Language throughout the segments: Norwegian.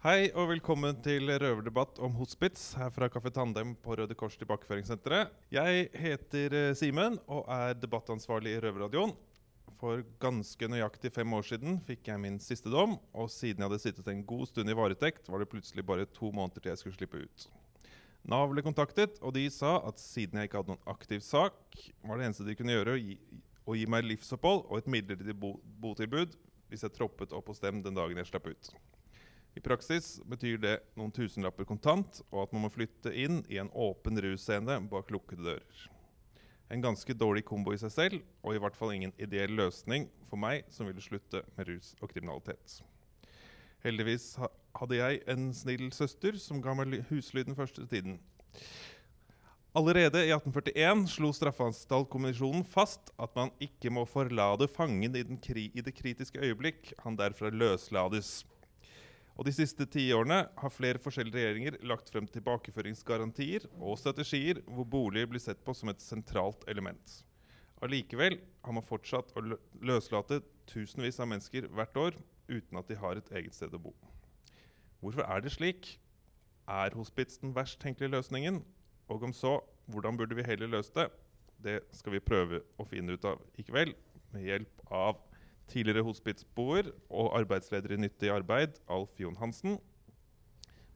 Hei og velkommen til røverdebatt om hospits her fra Kaffe Tandem på Røde Kors tilbakeføringssenteret. Jeg heter eh, Simen og er debattansvarlig i Røverradioen. For ganske nøyaktig fem år siden fikk jeg min siste dom, og siden jeg hadde sittet en god stund i varetekt, var det plutselig bare to måneder til jeg skulle slippe ut. Nav ble kontaktet, og de sa at siden jeg ikke hadde noen aktiv sak, var det eneste de kunne gjøre, å gi, å gi meg livsopphold og et midlertidig bo botilbud hvis jeg troppet opp hos dem den dagen jeg slapp ut. I praksis betyr det noen tusenlapper kontant, og at man må flytte inn i en åpen russcene bak lukkede dører. En ganske dårlig kombo i seg selv, og i hvert fall ingen ideell løsning for meg som ville slutte med rus og kriminalitet. Heldigvis hadde jeg en snill søster som ga meg husly den første tiden. Allerede i 1841 slo Straffeanstaltkommisjonen fast at man ikke må forlate fangen i, i det kritiske øyeblikk han derfra løslades. Og De siste tiårene har flere forskjellige regjeringer lagt frem tilbakeføringsgarantier og strategier hvor boliger blir sett på som et sentralt element. Allikevel har man fortsatt å løslate tusenvis av mennesker hvert år uten at de har et eget sted å bo. Hvorfor er det slik? Er hospits den verst tenkelige løsningen? Og om så, hvordan burde vi heller løse det? Det skal vi prøve å finne ut av i kveld, med hjelp av tidligere hospitsboer og arbeidsleder i Nyttig arbeid, Alf Jon Hansen.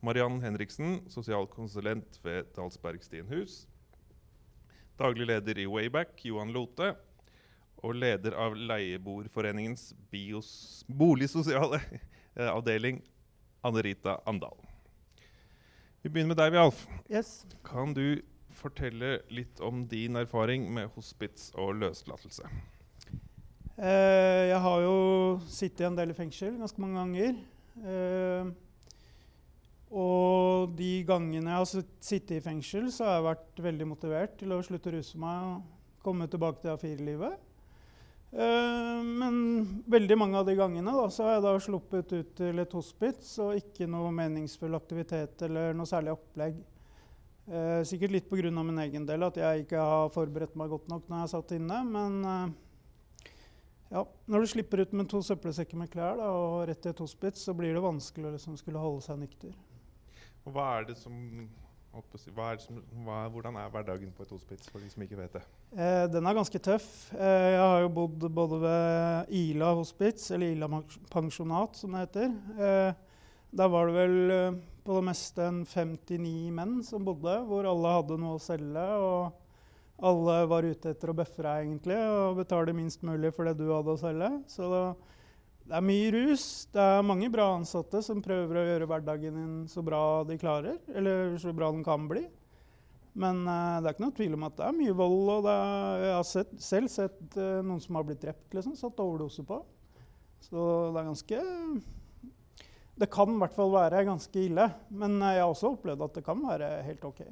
Mariann Henriksen, sosialkonsulent ved Dalsberg Stienhus. Daglig leder i Wayback, Johan Lote. Og leder av Leieboerforeningens boligsosiale avdeling, Anne Rita Andal. Vi begynner med deg, Alf. Yes. Kan du fortelle litt om din erfaring med hospits og løslatelse? Eh, jeg har jo sittet en del i fengsel ganske mange ganger. Eh, og de gangene jeg har sittet i fengsel, så har jeg vært veldig motivert til å slutte å ruse meg og komme tilbake til A4-livet. Eh, men veldig mange av de gangene da, så har jeg da sluppet ut til et hospits og ikke noe meningsfull aktivitet eller noe særlig opplegg. Sikkert litt pga. min egen del, at jeg ikke har forberedt meg godt nok når jeg satt inne. Men ja, når du slipper ut med to søppelsekker med klær da, og rett til et hospits, så blir det vanskelig å liksom skulle holde seg nykter. Og hva er det som, hva er som hva, Hvordan er hverdagen på et hospits for de som ikke vet det? Eh, den er ganske tøff. Eh, jeg har jo bodd både ved Ila hospits, eller Ila pensjonat, som det heter. Eh, der var det vel eh, på det meste en 59 menn som bodde, hvor alle hadde noe å selge. og alle var ute etter å bøffe deg egentlig, og betale minst mulig for det du hadde å selge. Så det er mye rus. Det er mange bra ansatte som prøver å gjøre hverdagen din så bra de klarer, eller så bra den kan bli. Men uh, det er ikke noe tvil om at det er mye vold. og er, Jeg har sett, selv sett uh, noen som har blitt drept, liksom, satt overdose på. Så det er ganske Det kan i hvert fall være ganske ille. Men uh, jeg har også opplevd at det kan være helt OK.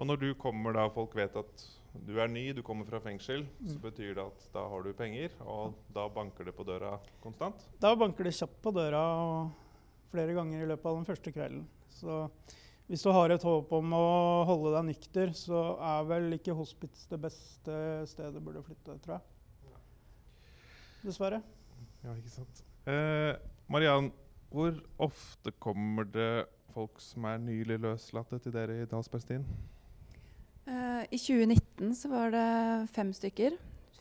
Og når du kommer da, folk vet at du er ny, du kommer fra fengsel, mm. så betyr det at da har du penger, og da banker det på døra konstant? Da banker det kjapt på døra flere ganger i løpet av den første kvelden. Så hvis du har et håp om å holde deg nykter, så er vel ikke hospits det beste stedet du burde flytte, tror jeg. Dessverre. Ja, ikke sant. Eh, Mariann, hvor ofte kommer det folk som er nylig løslatte til dere i Dalsbergstien? Uh, I 2019 så var det fem stykker.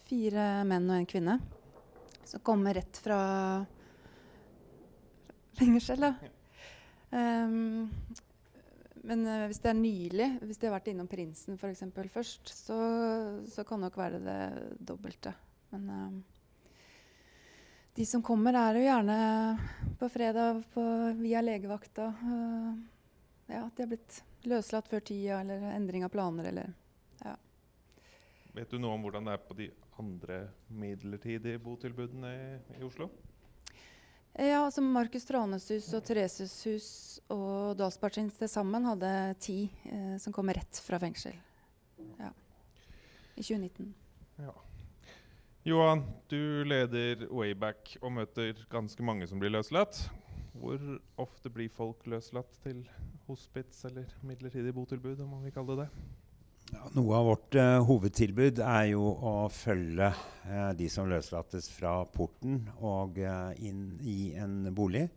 Fire menn og en kvinne. Som kommer rett fra fengsel. da. Um, men uh, hvis det er nylig, hvis de har vært innom Prinsen f.eks. først, så, så, kan nok være det dobbelte. Men uh, de som kommer, er jo gjerne på fredag på, via legevakta. Uh, ja, at de har blitt løslatt før tida, eller endring av planer, eller ja. Vet du noe om hvordan det er på de andre midlertidige botilbudene i, i Oslo? Ja, altså Markus Tranes hus og Thereses hus og Dalsbergins til sammen hadde ti eh, som kom rett fra fengsel. Ja. I 2019. Ja. Johan, du leder Wayback og møter ganske mange som blir løslatt. Hvor ofte blir folk løslatt til hospits eller midlertidig botilbud, om man vil kalle det det? Ja, noe av vårt uh, hovedtilbud er jo å følge uh, de som løslates fra porten og uh, inn i en bolig.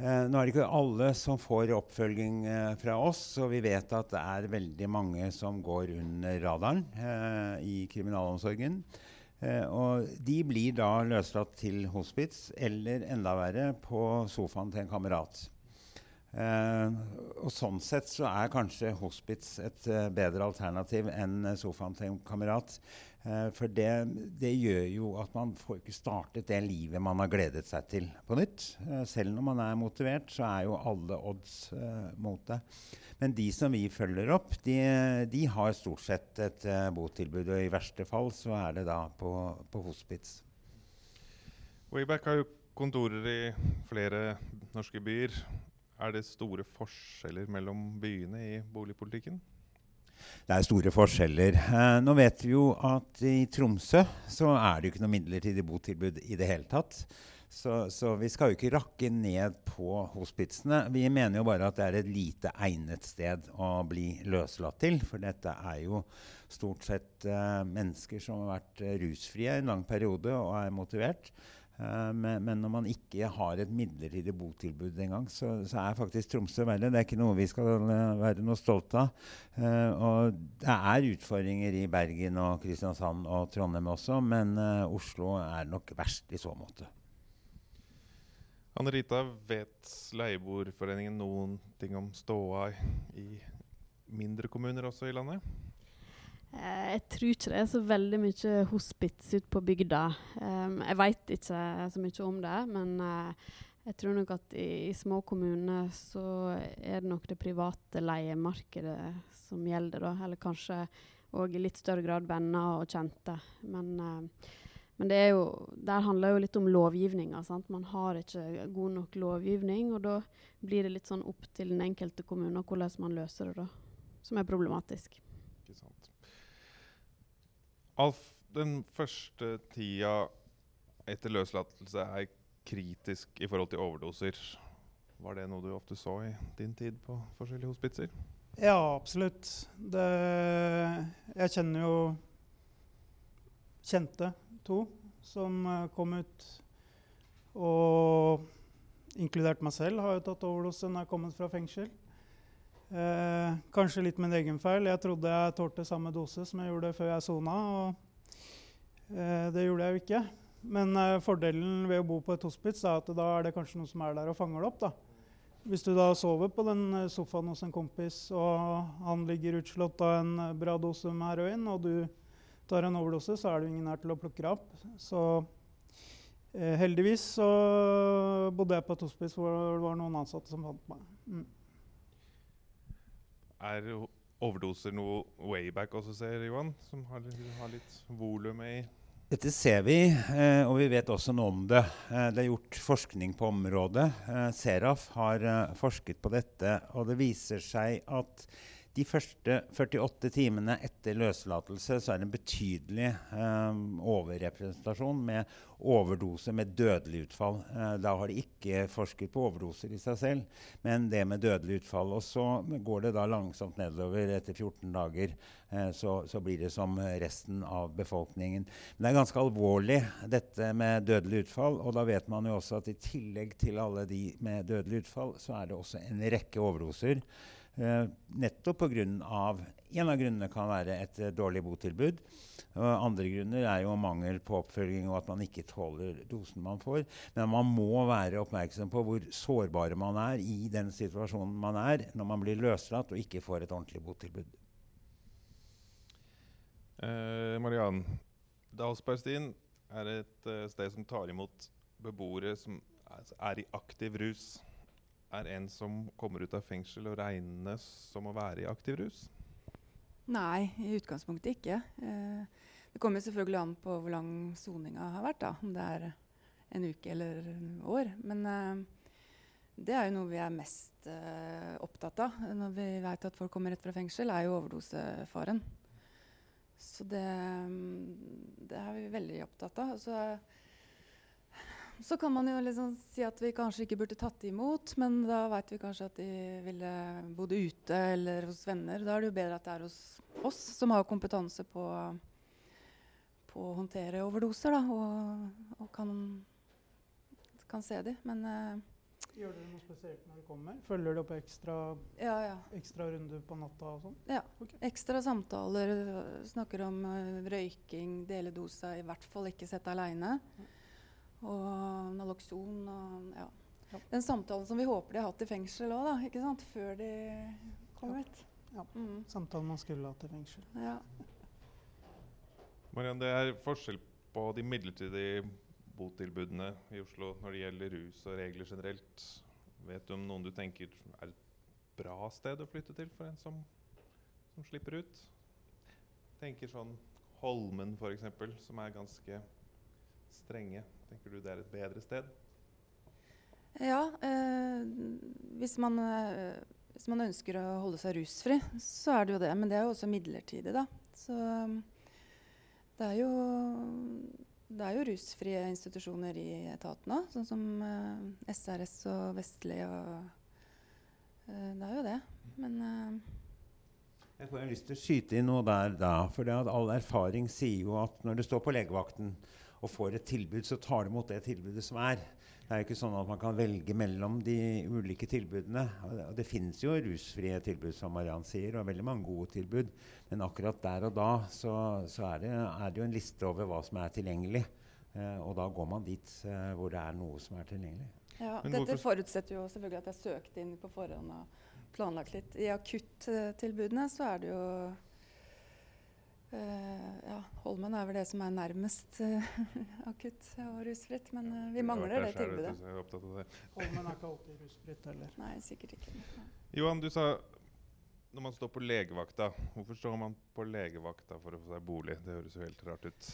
Nå er det ikke alle som får oppfølging fra oss, og vi vet at det er veldig mange som går under radaren i kriminalomsorgen. Eh, og de blir da løslatt til hospits, eller enda verre på sofaen til en kamerat. Eh, og sånn sett så er kanskje hospits et uh, bedre alternativ enn uh, sofaen til en kamerat. For det, det, gjør jo at man får ikke startet det livet man har gledet seg til på nytt. selv når man er motivert, så er jo alle odds mot det. Men de som vi følger opp, de, de har stort sett et botilbud. Og i verste fall så er det da på, på hospits. Wayback har jo kontorer i flere norske byer. Er det store forskjeller mellom byene i boligpolitikken? Det er store forskjeller. Eh, nå vet vi jo at i Tromsø så er det jo ikke noe midlertidig botilbud i det hele tatt. Så, så, vi skal jo ikke rakke ned på hospitsene. Vi mener jo bare at det er et lite egnet sted å bli løslatt til. For dette er jo stort sett eh, mennesker som har vært rusfrie rusfrie en lang periode og er motivert. Uh, men, men, når man ikke har et midlertidig botilbud engang, så, så er faktisk Tromsø verre. Det er ikke noe vi skal uh, være noe stolt av. Uh, og det er utfordringer i Bergen og Kristiansand og Trondheim også, men Oslo er nok verst i så måte. Anne Rita, vet Leieboerforeningen noen ting om ståa i mindre kommuner også i landet? Eh, jeg tror ikke det er så veldig mye hospits ute på bygda. Um, jeg veit ikke så mye om det, men uh, jeg tror nok at i, i, små kommuner så er det nok det private leiemarkedet som gjelder, da. Eller kanskje òg i litt større grad venner og kjente. Men, uh, men det jo, der handler jo litt om lovgivninga. Man har ikke god nok lovgivning, og da blir det litt sånn opp til den enkelte kommune hvordan man løser det, da. Som er problematisk. Ikke sant. Alf, den første tida etter løslatelse er kritisk i forhold til overdoser. Var det noe du ofte så i din tid på forskjellige hospitser? Ja, absolutt. Det, jeg kjenner jo kjente to som uh, kom ut. Og inkludert meg selv har jo tatt overdose når jeg har kommet fra fengsel. Eh, kanskje litt min egen feil. Jeg trodde jeg tålte samme dose som jeg gjorde før jeg sona. Og, eh, det gjorde jeg jo ikke. Men eh, fordelen ved å bo på et hospits er at da er det kanskje noen som er der og fanger det opp. da. Hvis du da sover på den eh, sofaen hos en kompis, og han ligger utslått av en eh, bra dose med heroin, og du tar en overdose, så er det ingen her til å plukke deg opp. Så eh, heldigvis så bodde jeg på et hospice hvor det var noen ansatte som fant meg. Mm. Er overdoser noe wayback også, ser Johan? Som har, har litt volum i dette ser vi, eh, og vi vet også noe om det. Eh, det er gjort forskning på området. Eh, Seraf har eh, forsket på dette, og det viser seg at de første 48 timene etter løslatelse så er det en betydelig eh, overrepresentasjon med overdose med dødelig utfall. Eh, da har de ikke forsket på overdoser i seg selv, men det med dødelig utfall. Og så går det da langsomt nedover. Etter 14 dager eh, så, så, blir det som resten av befolkningen. Men det er ganske alvorlig, dette med dødelig utfall. Og da vet man jo også at i tillegg til alle de med dødelig utfall, så er det også en rekke overdoser. Uh, nettopp pga. En av grunnene kan være et uh, dårlig botilbud. Andre grunner er jo mangel på oppfølging og at man ikke tåler dosen man får. Men man må være oppmerksom på hvor sårbare man er i den situasjonen man er når man blir løslatt og ikke får et ordentlig botilbud. Eh, Mariann, Dalsbergstien er et sted som tar imot beboere som er i aktiv rus er en som kommer ut av fengsel og regnes som å være i aktiv rus? Nei, i utgangspunktet ikke. Eh, det kommer selvfølgelig an på hvor lang soninga har vært. da, Om det er en uke eller år. Men eh, det er jo noe vi er mest eh, opptatt av når vi vet at folk kommer rett fra fengsel, er jo overdosefaren. Så det, det, er vi veldig opptatt av. Så så kan man jo liksom si at vi kanskje ikke burde tatt imot, men da veit vi kanskje at de ville bodd ute eller hos venner. Da er det jo bedre at det er hos oss som har kompetanse på, på å håndtere overdoser, da, og, og kan, kan, se de. Men uh, Gjør dere noe spesielt når dere kommer? Følger dere opp ekstra, Ja, ja. ekstra runder på natta og sånn? Ja. Okay. Ekstra samtaler. øh, Snakker om øh, røyking, dele dosa, i hvert fall ikke sette aleine. Og Naloxon og ja. Ja. Den samtalen som vi håper de har hatt i fengsel òg, da. Ikke sant? Før de kom Ja. ut. Ja. Mm. Samtalen man skulle hatt i fengsel. ja. Marianne, det er forskjell på de midlertidige botilbudene i Oslo når det gjelder rus og regler generelt. Vet du om noen du tenker er et bra sted å flytte til for en som, som slipper ut? Tenker sånn Holmen f.eks., som er ganske strenge. Tenker du det er et bedre sted? Ja, eh, hvis, man, eh, hvis man ønsker å holde seg rusfri, så er det jo det. Men det er jo også midlertidig, da. Så um, det er jo det er jo rusfrie institusjoner i etaten òg, sånn som eh, SRS og Vestli og eh, Det er jo det. Men eh, Jeg får lyst til å skyte inn noe der da. For all erfaring sier jo at når du står på legevakten og får et tilbud, så tar det imot det tilbudet som er. Det er jo ikke sånn at man kan velge mellom de ulike tilbudene. Og det, finnes jo rusfrie tilbud, som Mariann sier, og veldig mange gode tilbud. Men akkurat der og da så, så er, det, er det jo en liste over hva som er tilgjengelig. Eh, og da går man dit eh, hvor det er noe som er tilgjengelig. ja, Men dette hvorfor- forutsetter jo selvfølgelig at jeg søkte inn på forhånd og planlagt litt. I akuttilbudene så er det jo ja, Holmen er vel det som er nærmest eh, akutt og rusfritt, men eh, vi mangler ja, det tilbudet. er det. Holmen er ikke alltid rusfritt heller. Nei, sikkert ikke. Nei. Johan, du sa når man står på legevakta Hvorfor står man på legevakta for å få seg bolig? Det høres jo helt rart ut.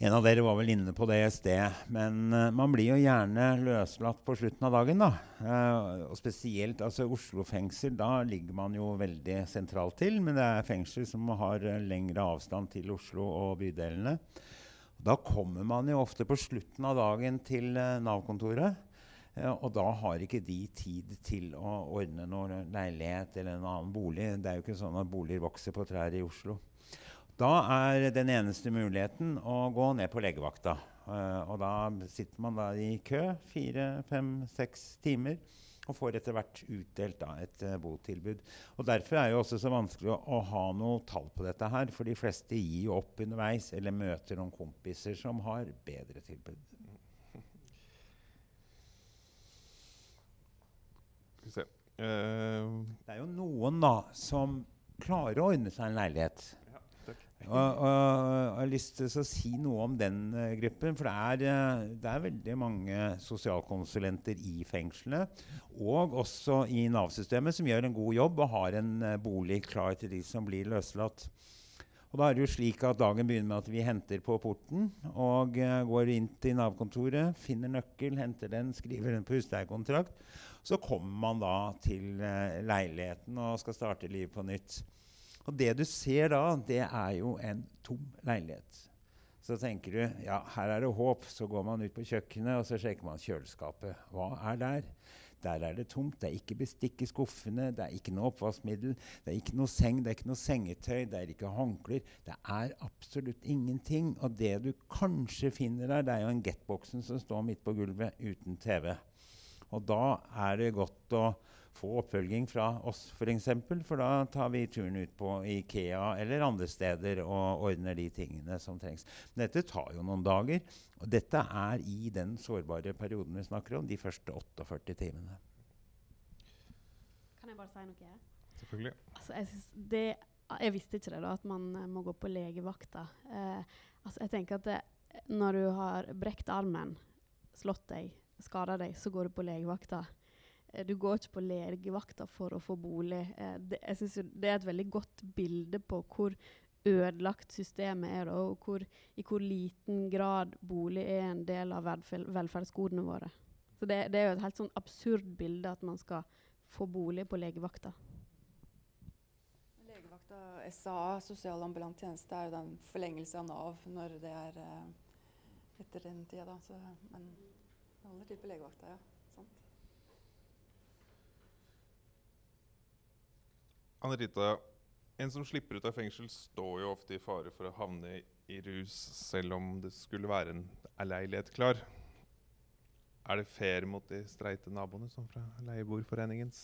En av dere var vel inne på det i sted, men uh, man blir jo gjerne løslatt på slutten av dagen. da. Uh, og spesielt altså Oslo fengsel, da ligger man jo veldig sentralt til. Men det er fengsel som har uh, lengre avstand til Oslo og bydelene. Da kommer man jo ofte på slutten av dagen til Nav-kontoret. Og da har ikke de tid til å ordne noen leilighet eller en annen bolig. Det er jo ikke sånn at boliger vokser på trær i Oslo. Da er den eneste muligheten å gå ned på legevakta. Eh, og da sitter man da i kø fire, fem, seks timer og får etter hvert utdelt da, et eh, botilbud. Og Derfor er det også så vanskelig å, å ha noe tall på dette her. For de fleste gir jo opp underveis eller møter noen kompiser som har bedre tilbud. Skal vi se. Uh... Det er jo noen da som klarer å ordne seg en leilighet. Og, og, jeg har lyst til å si noe om den uh, gruppen. For det er, uh, det er veldig mange sosialkonsulenter i fengslene. Og også i Nav-systemet, som gjør en god jobb og har en uh, bolig klar til de som blir løslatt. Og da er det jo slik at Dagen begynner med at vi henter på porten og går inn til Nav-kontoret, finner nøkkel, henter den, skriver den på husleiekontrakt. Så kommer man da til leiligheten og skal starte livet på nytt. Og det du ser da, det er jo en tom leilighet. Så tenker du ja, her er det håp. Så går man ut på kjøkkenet og så sjekker man kjøleskapet. Hva er der? Der er det tomt. Det er ikke bestikk i skuffene. Det er ikke noe oppvaskmiddel. Det er ikke noe seng, det er ikke noe sengetøy, det er ikke håndklær. Det er absolutt ingenting. Og det du kanskje finner der, det er jo en Get-boksen som står midt på gulvet uten TV. Og da er det godt å få oppfølging fra oss, f.eks. For, eksempel, for da tar vi turen ut på Ikea eller andre steder og ordner de tingene som trengs. Men dette tar jo noen dager. Og dette er i den sårbare perioden vi snakker om, de første 48 timene. Kan jeg bare si noe? Selvfølgelig. Altså, jeg, det, jeg visste ikke det, da, at man eh, må gå på legevakta. Eh, altså, jeg tenker at det, når du har brekt armen, slått deg, skada deg, så går du på legevakta. Eh, du går ikke på legevakta for å få bolig. Eh, det, jeg synes det er et veldig godt bilde på hvor ødelagt systemet er, og hvor, i hvor liten grad bolig er en del av velferd, velferdsgodene våre. Så det, det er jo et helt sånn absurd bilde at man skal få bolig på legevakta. Legevakta, SA, sosialambulant tjeneste, er jo den forlengelse av Nav når det er eh, etter den tida, men det holder til på legevakta, ja. Sant. Anne en som slipper ut av fengsel, står jo ofte i fare for å havne i, rus, selv om det skulle være en leilighet klar. Er det fair mot de streite naboene, som fra Leieboerforeningens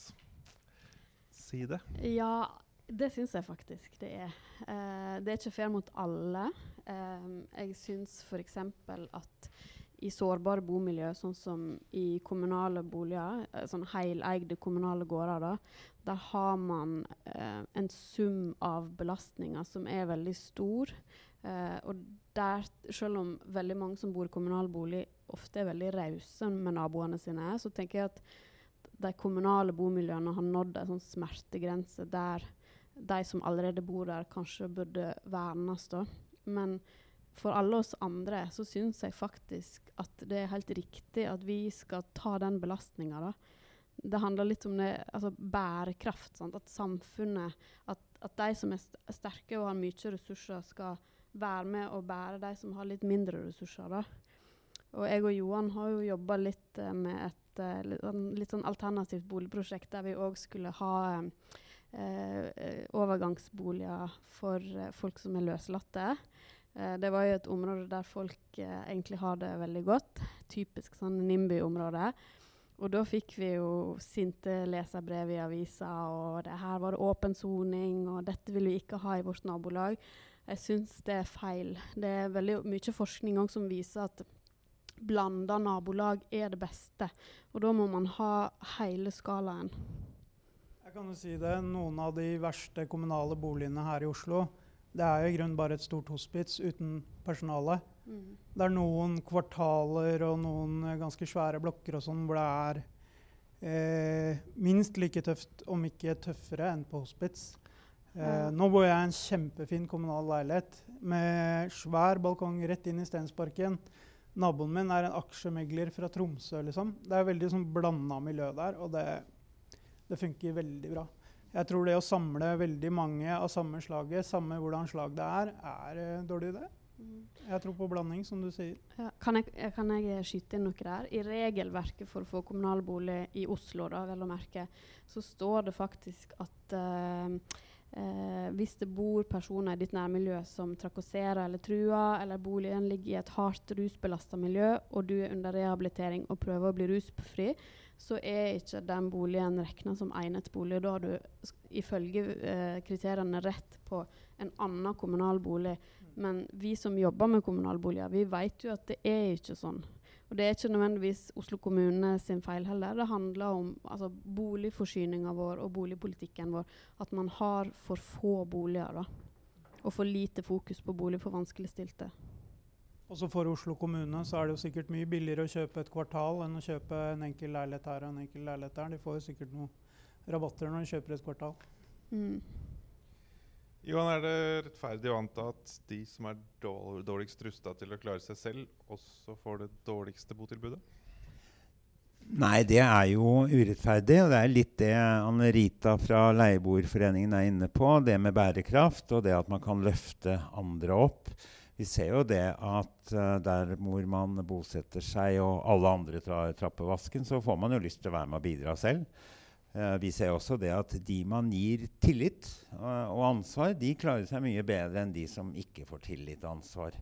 side? Ja, det syns jeg faktisk det er. Eh, det er ikke fair mot alle. Eh, jeg syns f.eks. at i sårbare bomiljø, sånn som i kommunale boliger, eh, sånn heleide kommunale gårder, da, der har man eh, en sum av belastninger som er veldig stor. Eh, og der, selv om veldig mange som bor i kommunal bolig, ofte er veldig rause med naboene sine, så tenker jeg at de kommunale bomiljøene har nådd en sånn smertegrense der de som allerede bor der, kanskje burde vernes. da. Men for alle oss andre så syns jeg faktisk at det er helt riktig at vi skal ta den belastninga. Det handler litt om det, altså bærekraft. Sant? At samfunnet at, at, de som er sterke og har mye ressurser, skal være med og bære de som har litt mindre ressurser. Da. Og jeg og Johan har jo jobba litt uh, med et uh, litt, sånn, sånn alternativt boligprosjekt der vi òg skulle ha uh, overgangsboliger for folk som er løslatte. Eh, det var jo et område der folk eh, egentlig har det veldig godt. Typisk sånn NIMBY-område. Og da fikk vi jo sinte leserbrev i avisa, og det her var åpen soning, og dette vil vi ikke ha i vårt nabolag. Jeg syns det er feil. Det er veldig mye forskning som viser at blanda nabolag er det beste. Og da må man ha hele skalaen. Jeg kan jo si det. Noen av de verste kommunale boligene her i Oslo det er jo i grunnen bare et stort hospits uten personale. Mm. Det er noen kvartaler og noen ganske svære blokker og sånn hvor det er eh, minst like tøft, om ikke tøffere, enn på hospits. Eh, nå bor jeg i en kjempefin kommunal leilighet med svær balkong rett inn i Stensparken. Naboen min er en aksjemegler fra Tromsø. liksom. Det er veldig sånn blanda miljø der, og det, det funker veldig bra. Jeg tror det å samle veldig mange av samme slaget, samme hvordan slag det er, er en dårlig idé. Jeg tror på blanding, som du sier. Ja, kan, jeg, kan, jeg, skyte inn noe der? I regelverket for å få kommunal bolig i Oslo, da, vel å merke, så står det faktisk at uh, uh, hvis det bor personer i ditt nærmiljø som trakasserer eller truer, eller boligen ligger i et hardt rusbelasta miljø, og du er under rehabilitering og prøver å bli rusfri, så er ikke den boligen regna som egnet bolig. Da har du ifølge eh, kriteriene rett på en annen kommunal bolig. Men vi som jobber med kommunalboliger, vi vet jo at det er ikke sånn. Og det er ikke nødvendigvis Oslo kommune sin feil heller. Det handler om altså, boligforsyninga vår og boligpolitikken vår. At man har for få boliger. da. Og for lite fokus på bolig for vanskeligstilte. Også for Oslo kommune så er det jo sikkert mye billigere å kjøpe et kvartal enn å kjøpe en enkel leilighet her og en enkel leilighet der. De får jo sikkert noen rabatter når de kjøper et kvartal. Mm. Johan, er det rettferdig å anta at de som er dårligst rusta til å klare seg selv, også får det dårligste botilbudet? Nei, det er jo urettferdig. Og det er litt det Anne Rita fra Leieboerforeningen er inne på. Det med bærekraft og det at man kan løfte andre opp vi ser jo det at uh, der hvor man bosetter seg og alle andre tar trappevasken, så får man jo lyst til å være med og bidra selv. Uh, vi ser også det at de man gir tillit uh, og ansvar, de klarer seg mye bedre enn de som ikke får tillit og ansvar.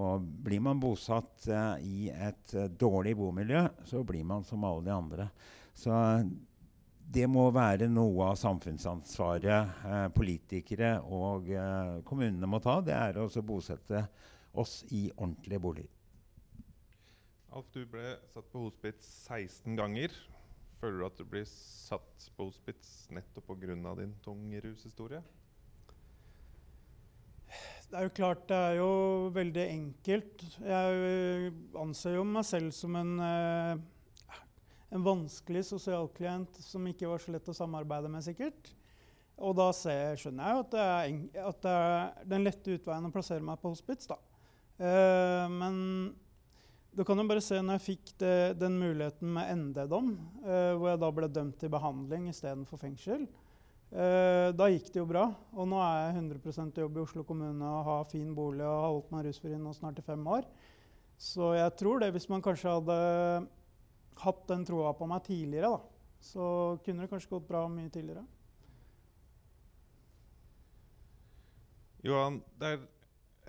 Og blir man bosatt i et dårlig bomiljø, så blir man som alle de andre. Så det må være noe av samfunnsansvaret eh, politikere og eh, kommunene må ta. Det er å bosette oss i ordentlige boliger. Alf, du ble satt på hospits 16 ganger. Føler du at du blir satt på hospits nettopp pga. din tunge rushistorie? Det er jo klart det er jo veldig enkelt. Jeg anser jo meg selv som en eh, en vanskelig sosialklient som ikke var så lett å samarbeide med, sikkert. Og da ser, skjønner jeg jo at at det er den lette utveien å plassere meg på hospits. da. Uh, men du kan jo bare se når jeg fikk det, den muligheten med ND-dom, uh, hvor jeg da ble dømt til behandling istedenfor fengsel. Uh, da gikk det jo bra. Og nå er jeg 100% jobb i Oslo kommune og har fin bolig og har holdt meg rusfri nå snart i fem år. Så jeg tror det, hvis man kanskje hadde hatt den troa på meg tidligere, da, så kunne det kanskje gått bra mye tidligere. Johan, det er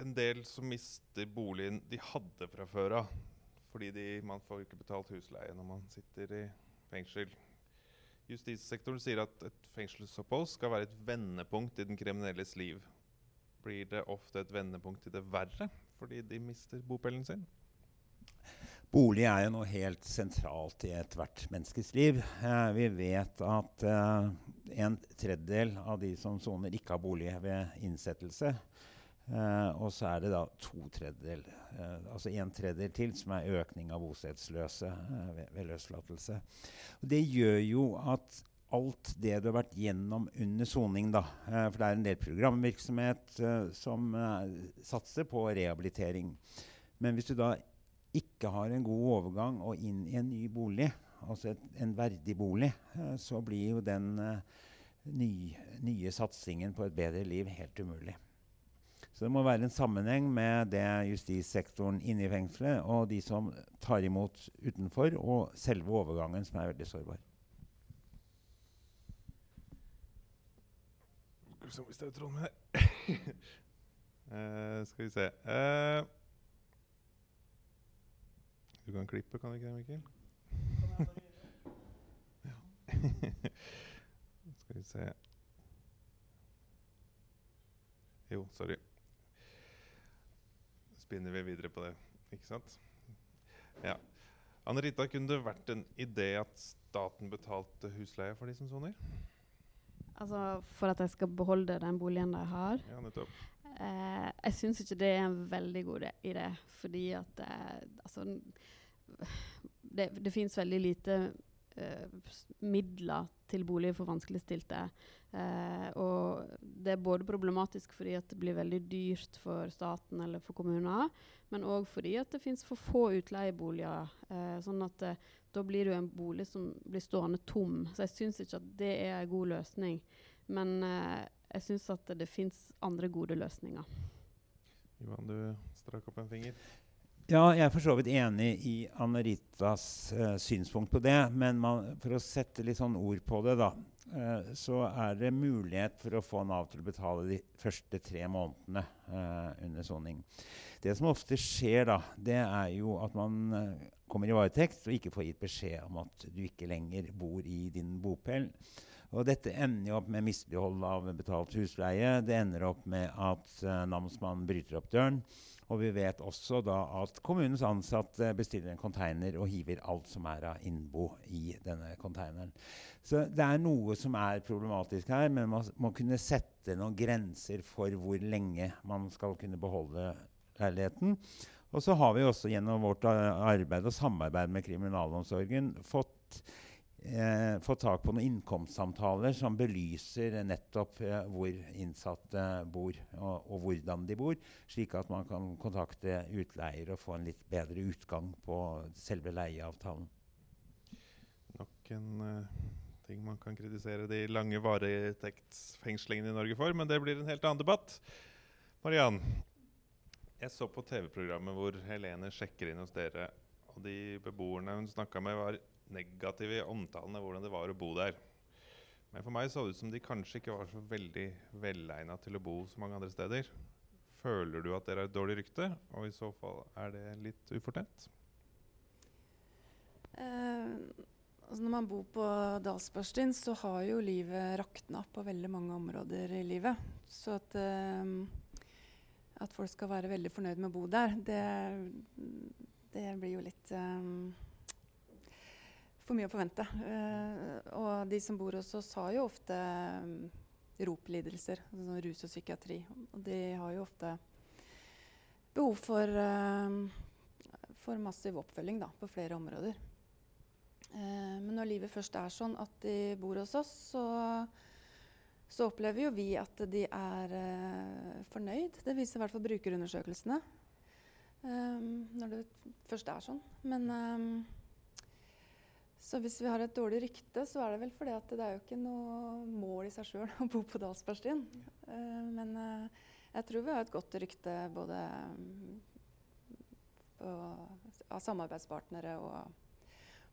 en del som mister boligen de hadde fra før av. fordi de, man får ikke betalt husleie når man sitter i fengsel. Justissektoren sier at et fengselsopphold skal være et vendepunkt i den kriminelles liv. Blir det ofte et vendepunkt til det verre fordi de mister bopelen sin? Bolig er jo noe helt sentralt i ethvert menneskes liv. Eh, vi vet at eh, en tredjedel av de som soner, ikke har bolig ved innsettelse. Eh, og så er det da to tredjedel, eh, altså en tredjedel til, som er økning av bostedsløse eh, ved, ved løslatelse. Og det gjør jo at alt det du har vært gjennom under soning, da eh, For det er en del programvirksomhet som satser på rehabilitering. Men hvis du da ikke har en god overgang og inn i en ny bolig, altså et, en verdig bolig, eh, så blir jo den eh, ny, nye satsingen på et bedre liv helt umulig. Så det må være en sammenheng med det justissektoren inne i fengselet og de som tar imot utenfor, og selve overgangen, som er veldig sårbar. Eh, skal vi se Eh, Du kan klippe, kan du ikke det, Mikkel? Skal vi se Jo, sorry. Spinner vi videre på det, ikke sant? Ja. Anne Rita, kunne det vært en idé at staten betalte husleie for de som soner? Altså for at jeg skal beholde den boligen jeg har. Ja, nettopp. Eh, jeg syns ikke det er en veldig god idé, fordi at eh, altså, det, det fins veldig lite eh, midler til boliger for vanskeligstilte. Eh, og det er både problematisk fordi at det blir veldig dyrt for staten eller for kommuner, men òg fordi at det fins for få utleieboliger. Eh, sånn at eh, da blir det jo en bolig som blir stående tom. Så jeg syns ikke at det er en god løsning. Men jeg syns at det fins andre gode løsninger. Ivan, du strakk opp en finger. Ja, jeg er for så vidt enig i Anne-Ritas eh, synspunkt på det. Men man, for å sette litt sånn ord på det, da, eh, så er det mulighet for å få Nav til å betale de første tre månedene eh, under soning. Det som ofte skjer, da, det er jo at man eh, kommer i varetekt og ikke får gitt beskjed om at du ikke lenger bor i din bopel. Og dette ender jo opp med mislighold av betalt husleie. Det ender opp med at uh, namsmannen bryter opp døren. Og vi vet også da at kommunens ansatte bestiller en container og hiver alt som er av innbo i denne containeren. Så det er noe som er problematisk her, men man må kunne sette noen grenser for hvor lenge man skal kunne beholde leiligheten. Og så har vi også gjennom vårt uh, arbeid og samarbeid med kriminalomsorgen fått eh, fått tak på noen innkomstsamtaler som belyser nettopp eh, hvor innsatte bor, og, og hvordan de bor, slik at man kan kontakte utleier og få en litt bedre utgang på selve leieavtalen. Nok en uh, ting man kan kritisere de lange varetektsfengslingene i Norge for, men det blir en helt annen debatt. Mariann, jeg så på TV-programmet hvor Helene sjekker inn hos dere, og de beboerne hun snakka med, var negative i omtalen av hvordan det var å bo der. Men for meg så det ut som de kanskje ikke var så veldig velegna til å bo så mange andre steder. Føler du at dere har et dårlig rykte, og i så fall er det litt ufortjent? Uh, altså når man bor på Dalsbørstien, så har jo livet rakna på veldig mange områder i livet. Så at, uh, at folk skal være veldig fornøyd med å bo der, det, det blir jo litt eh, for mye å forvente. Eh, og de som bor hos oss, har jo ofte um, roplidelser, altså rus og psykiatri. Og de har jo ofte behov for, eh, for massiv oppfølging da, på flere områder. Eh, men når livet først er sånn at de bor hos oss, så, så opplever jo vi at de er fornøyd. Det viser i hvert fall brukerundersøkelsene. Når det først er sånn. Men så hvis vi har et dårlig rykte, så er det vel fordi at det er jo ikke noe mål i seg sjøl å bo på Dalsbergstien. Uh, men uh, jeg tror vi har et godt rykte både um, av samarbeidspartnere og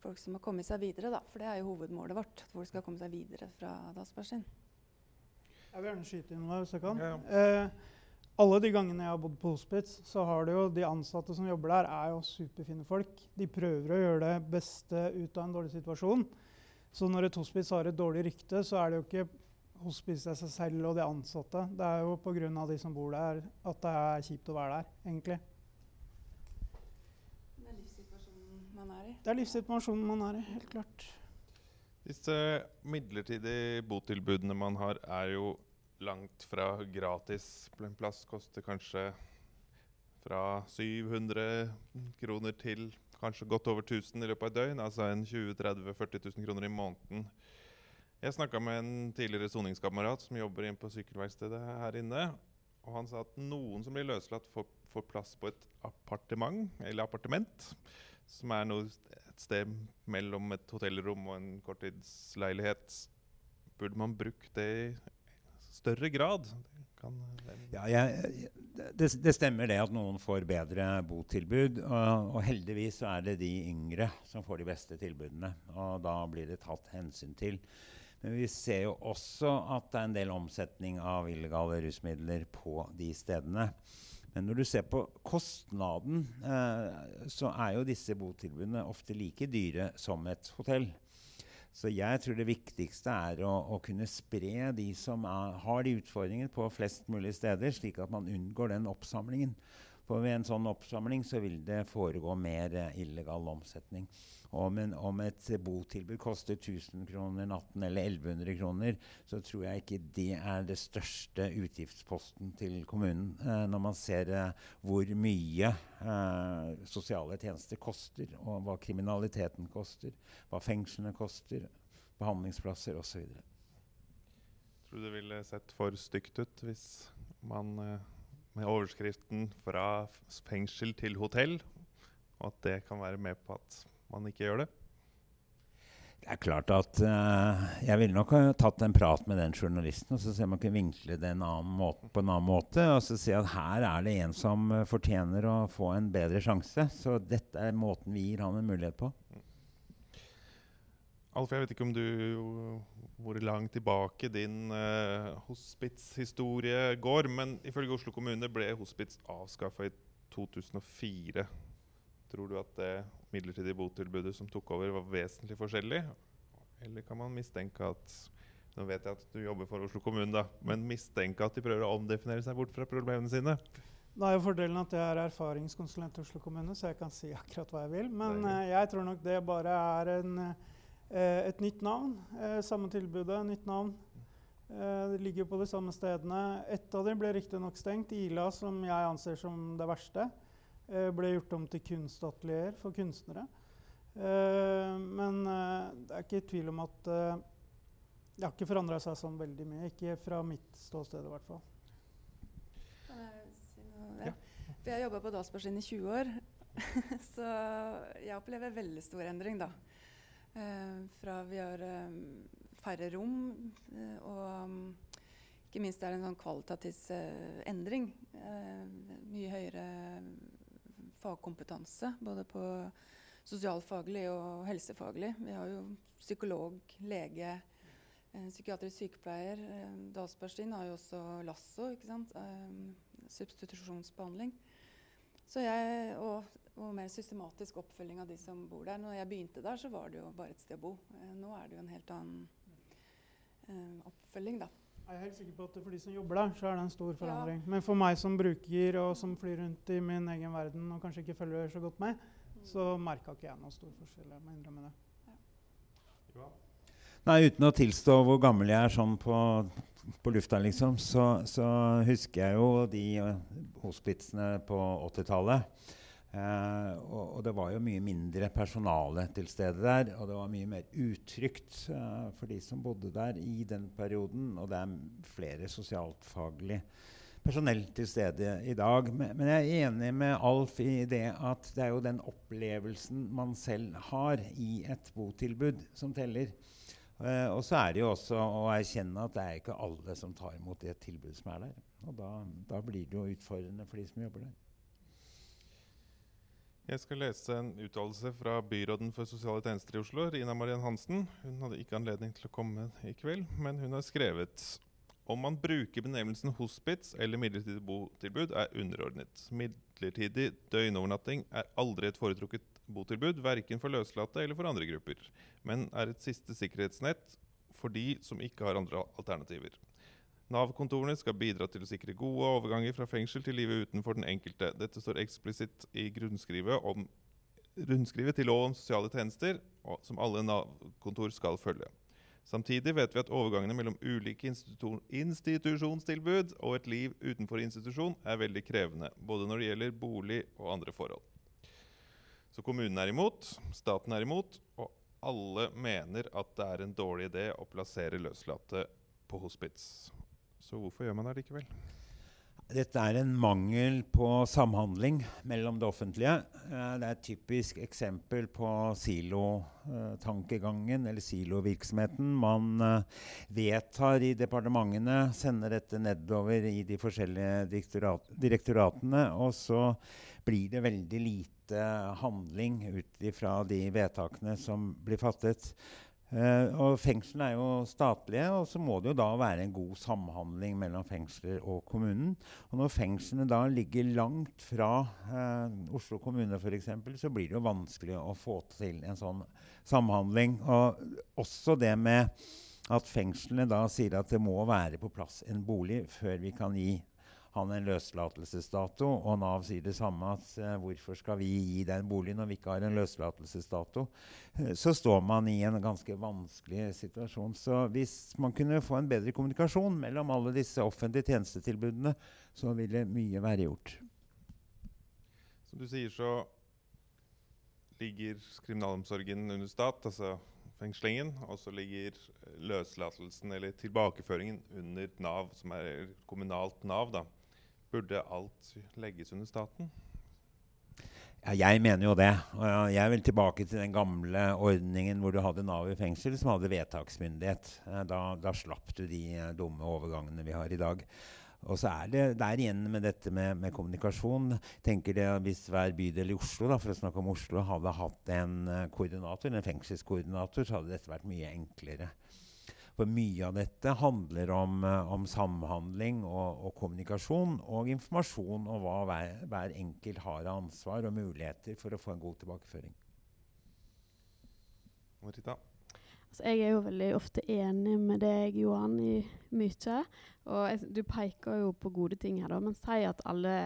folk som har kommet seg videre, da. For det er jo hovedmålet vårt. At folk skal komme seg videre fra Dalsbergstien. Jeg vil gjerne skyte inn noe hvis jeg kan. Ja, Eh, alle de gangene jeg har bodd på hospits, så har det jo de ansatte som jobber der, er jo superfine folk. De prøver å gjøre det beste ut av en dårlig situasjon. Så når et hospits har et dårlig rykte, så er det jo ikke hospitset seg selv og de ansatte. Det er jo pga. de som bor der, at det er kjipt å være der, egentlig. Det er livssituasjonen man er i. Det er livssituasjonen man er i, helt klart. Disse midlertidige botilbudene man har, er jo langt fra gratis. En plass koster kanskje fra 700 kroner til kanskje godt over 1000 i løpet av et døgn. Altså en 20 30 40 000 kroner i måneden. Jeg snakka med en tidligere soningskamerat som jobber inn på sykkelverkstedet her inne. Og han sa at noen som blir løslatt, får, får plass på et appartement, eller appartement. Som er noe, et sted mellom et hotellrom og en korttidsleilighet. Burde man brukt det større grad? Kan, ja, jeg, det, det, stemmer det at noen får bedre botilbud. Og, og, heldigvis er det de yngre som får de beste tilbudene. Og da blir det tatt hensyn til. Men vi ser jo også at det er en del omsetning av illegale rusmidler på de stedene. Men når du ser på kostnaden, eh, så er jo disse botilbudene ofte like dyre som et hotell. Så jeg tror det viktigste er å, å kunne spre de som er, har de utfordringene, på flest mulig steder, slik at man unngår den oppsamlingen. For ved en sånn oppsamling så vil det foregå mer eh, illegal omsetning. Om, en, om, et botilbud koster 1000 kroner natten eller 1100 kroner, så tror jeg ikke det er det største utgiftsposten til kommunen. Eh, når man ser eh, hvor mye eh, sosiale tjenester koster, og hva kriminaliteten koster, hva fengslene koster, behandlingsplasser osv. Tror du det ville sett for stygt ut hvis man eh, med overskriften 'Fra fengsel til hotell', og at det kan være med på at man ikke gjør det? Det er klart at uh, Jeg ville nok ha tatt en prat med den journalisten og så se om man kunne vinkle det måte, på en annen måte. Og så si at her er det en som uh, fortjener å få en bedre sjanse. Så dette er måten vi gir han en mulighet på. Alf, jeg vet ikke om du hvor langt tilbake din uh, hospitshistorie går, men ifølge Oslo kommune ble hospits avskaffa i 2004. Tror du at det midlertidige botilbudet som tok over, var vesentlig forskjellig? Eller kan man mistenke at Nå vet jeg at du jobber for Oslo kommune, da, men mistenke at de prøver å omdefinere seg bort fra problemene sine? Nå er jo fordelen at jeg er erfaringskonsulent i Oslo kommune, så jeg kan si akkurat hva jeg vil. Men uh, jeg tror nok det bare er en, uh, et nytt navn. Uh, samme tilbudet, nytt navn. det ligger på de samme stedene. Ett av dem ble riktignok stengt, Ila, som jeg anser som det verste. Eh, ble gjort om til kunstatelier for kunstnere. Eh, men eh, det er ikke tvil om at det har ikke forandra seg sånn veldig mye. Ikke fra mitt ståsted, i hvert fall. Kan jeg? Ja. For jeg har jobba på Dalsbergskinn i 20 år. så jeg opplever veldig stor endring, da. Eh, fra vi har eh, færre rom, eh, og um, ikke minst er det en sånn kvalitativ endring. mye høyere fagkompetanse, både på sosialfaglig og helsefaglig. Vi har jo psykolog, lege, psykiatrisk sykepleier. Dalsbergstien har jo også LASSO, ikke sant? Eh, substitusjonsbehandling. Så jeg, og, og, mer systematisk oppfølging av de som bor der. Når jeg begynte der, så var det jo bare et sted å bo. Eh, nå er det jo en helt annen eh, oppfølging, da. Jeg er helt sikker på at For de som jobber der, så er det en stor forandring. Ja. Men for meg som bruker og som flyr rundt i min egen verden og kanskje ikke følger så godt med, mm. så merka ikke jeg noe stor forskjell. Jeg må innrømme det. Ja. Nei, Uten å tilstå hvor gammel jeg er sånn på, på lufta, liksom, så, så, husker jeg jo de uh, hospitsene på 80-tallet. Eh, og, og, det var jo mye mindre personale til stede der. Og det var mye mer utrygt eh, for de som bodde der i den perioden. Og det er flere sosialfaglig personell til stede i dag. Men, men, jeg er enig med Alf i det at det er jo den opplevelsen man selv har i et botilbud, som teller. Eh, og så er det jo også å erkjenne at det er ikke alle som tar imot det tilbudet som er der. Og da, da blir det jo utfordrende for de som jobber der. Jeg skal lese en uttalelse fra byråden for sosiale tjenester i Oslo, Rina Mariann Hansen. Hun hadde ikke anledning til å komme i kveld, men hun har skrevet Om man bruker benevnelsen hospits eller midlertidig botilbud, er underordnet. Midlertidig døgnovernatting er aldri et foretrukket botilbud, verken for løslatte eller for andre grupper, men er et siste sikkerhetsnett for de som ikke har andre alternativer. Nav-kontorene skal bidra til å sikre gode overganger fra fengsel til livet utenfor den enkelte. Dette står eksplisitt i grunnskrivet, om, rundskrivet til lov om sosiale tjenester, som alle Nav-kontor skal følge. Samtidig vet vi at overgangene mellom ulike institusjonstilbud og et liv utenfor institusjon er veldig krevende, både når det gjelder bolig og andre forhold. Så kommunen er imot, staten er imot, og alle mener at det er en dårlig idé å plassere løslatte på hospits. Så hvorfor gjør man det likevel? Dette er en mangel på samhandling mellom det offentlige. Eh, det er et typisk eksempel på silotankegangen eller silovirksomheten. Man eh, vedtar i departementene, sender dette nedover i de forskjellige direktoratene, og så blir det veldig lite handling ut ifra de vedtakene som blir fattet. Uh, og Fengslene er jo statlige, og så må det jo da være en god samhandling mellom fengsler og kommunen. Og Når fengslene da ligger langt fra uh, Oslo kommune f.eks., så blir det jo vanskelig å få til en sånn samhandling. Og også det med at fengslene da sier at det må være på plass en bolig før vi kan gi han en løslatelsesdato, og Nav sier det samme. at uh, Hvorfor skal vi gi deg en bolig når vi ikke har en løslatelsesdato? Uh, så står man i en ganske vanskelig situasjon. Så hvis man kunne få en bedre kommunikasjon mellom alle disse offentlige tjenestetilbudene, så ville mye være gjort. Som du sier, så ligger kriminalomsorgen under stat, altså fengslingen, og så ligger løslatelsen eller tilbakeføringen under Nav, som er kommunalt Nav. da. Burde alt legges under staten? Ja, jeg mener jo det. Jeg vil tilbake til den gamle ordningen hvor du hadde Nav i fengsel, som hadde vedtaksmyndighet. Eh, da, da slapp du de eh, dumme overgangene vi har i dag. Og så er det der igjen med dette med, med kommunikasjon. tenker det Hvis hver bydel i Oslo da, for å snakke om Oslo, hadde hatt en uh, koordinator, en fengselskoordinator, så hadde dette vært mye enklere. For mye av dette handler om, uh, om samhandling og, og, kommunikasjon og informasjon og hva hver, hver, enkelt har av ansvar og muligheter for å få en god tilbakeføring. Marita? Altså, jeg er jo veldig ofte enig med deg, Johan, i mye. Og jeg, du peker jo på gode ting her, da, men si at alle,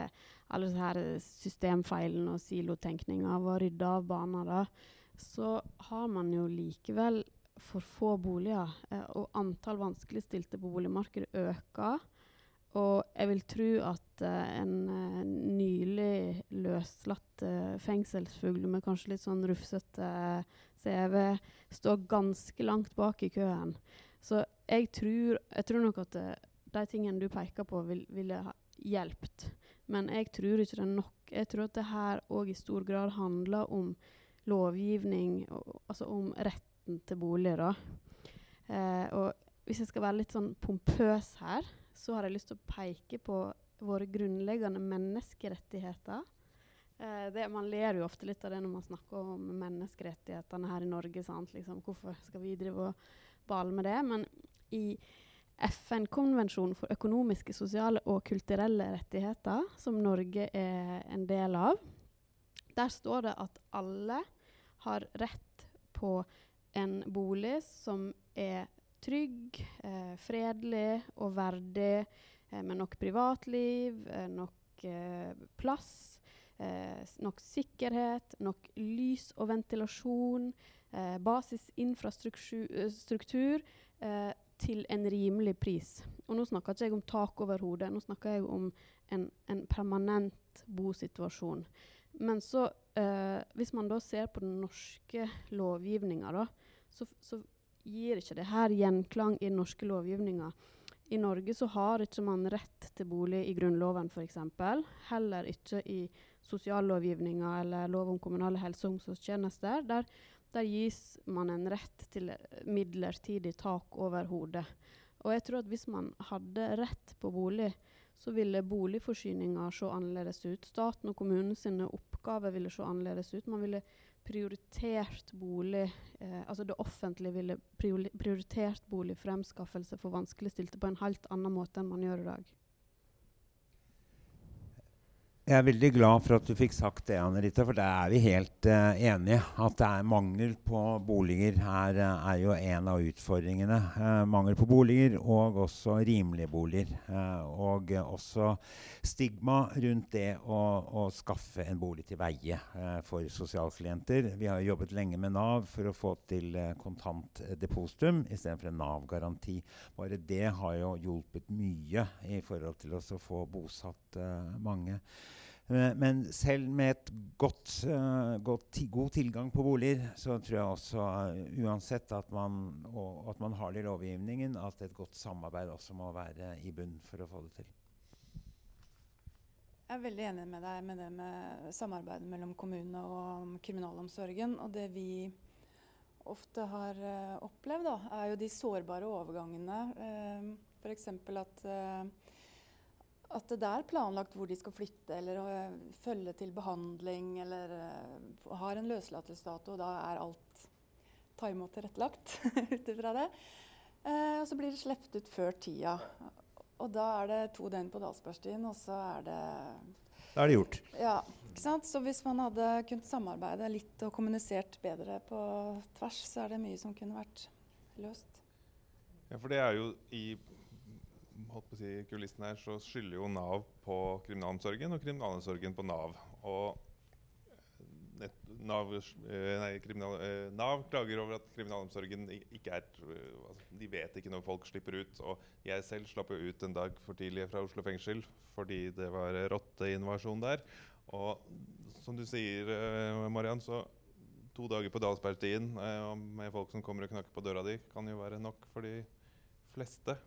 alle systemfeilene og silotenkninga var rydda av banen, da, så har man jo likevel for få boliger. Eh, og antall vanskeligstilte på boligmarkedet øker. Og jeg vil tro at eh, en uh, nylig løslatt eh, fengselsfugl med kanskje litt sånn rufsete CV står ganske langt bak i køen. Så jeg tror, jeg tror nok at de tingene du peker på, vil, ville ha hjulpet. Men jeg tror ikke det er nok. Jeg tror at det her òg i stor grad handler om lovgivning, og, altså om rett retten til bolig, da. Eh, og hvis jeg skal være litt sånn pompøs her, så har jeg lyst til å peke på våre grunnleggende menneskerettigheter. Eh, det, man ler jo ofte litt av det når man snakker om menneskerettighetene her i Norge. Liksom, hvorfor skal vi drive og bale med det? Men i FN-konvensjonen for økonomiske, sosiale og kulturelle rettigheter, som Norge er en del av, der står det at alle har rett på en bolig som er trygg, eh, fredelig og verdig, eh, med nok privatliv, eh, nok eh, plass, eh, nok sikkerhet, nok lys og ventilasjon, eh, basisinfrastruktur til en rimelig pris. Og nå snakker ikke jeg om tak over hodet, nå snakker jeg om en, en permanent bosituasjon. Men så, hvis man da ser på den norske lovgivninga, så, så gir ikke det her gjenklang i den norske lovgivninga. I Norge så har ikke man rett til bolig i Grunnloven f.eks. Heller ikke i sosiallovgivninga eller lov om kommunale helse- og omsorgstjenester. Der, der, gis man en rett til midlertidig tak over hodet. Og jeg tror at hvis man hadde rett på bolig, så ville boligforsyninga se annerledes ut. Staten og kommunen sine oppgaver ville se annerledes ut. Man ville prioritert bolig eh, Altså det offentlige ville prioritert boligfremskaffelse for vanskeligstilte på en helt annen måte enn man gjør i dag? Jeg er veldig glad for at du fikk sagt det, Anne-Rita, for der er vi helt uh, enige. At det er mangel på boliger her uh, er jo en av utfordringene. Uh, mangel på boliger og også rimelige boliger. og også stigma rundt det å, å, skaffe en bolig til veie for sosialklienter. Vi har jobbet lenge med Nav for å få til kontant depositum istedenfor en Nav-garanti. Bare det har jo hjulpet mye i forhold til å få bosatt mange. Eh, men selv med et godt, uh, godt god tilgang på boliger, så tror jeg også uh, uansett at man, at man har det i lovgivningen, at et godt samarbeid også må være i bunn for å få det til. Jeg er veldig enig med deg med det med samarbeidet mellom kommunene og kriminalomsorgen. Og det vi ofte har opplevd, da, er jo de sårbare overgangene. Uh, F.eks. at at det er planlagt hvor de skal flytte, eller uh, følge til behandling, eller uh, har en løslatelsesdato. Da er alt time og tilrettelagt ut ifra det. Uh, og så blir det sluppet ut før tida. Og da er det to døgn på Dalsbergstien, og så er det Da er det gjort. Ja, ikke sant? Så hvis man hadde kunnet samarbeide litt og kommunisert bedre på tvers, så er det mye som kunne vært løst. Ja, for det er jo i holdt på å si, kulissen her, så skylder jo Nav på kriminalomsorgen og kriminalomsorgen på Nav. Og nett, Nav, eh, nei, kriminal, eh, Nav, klager over at kriminalomsorgen ikke er altså, De vet ikke når folk slipper ut. Og jeg selv slapp jo ut en dag for tidlig fra Oslo fengsel fordi det var rotteinvasjon der. Og som du sier, Mariann, så to dager på Dalsbergstien med folk som kommer og knakker på døra di, kan jo være nok for de fleste.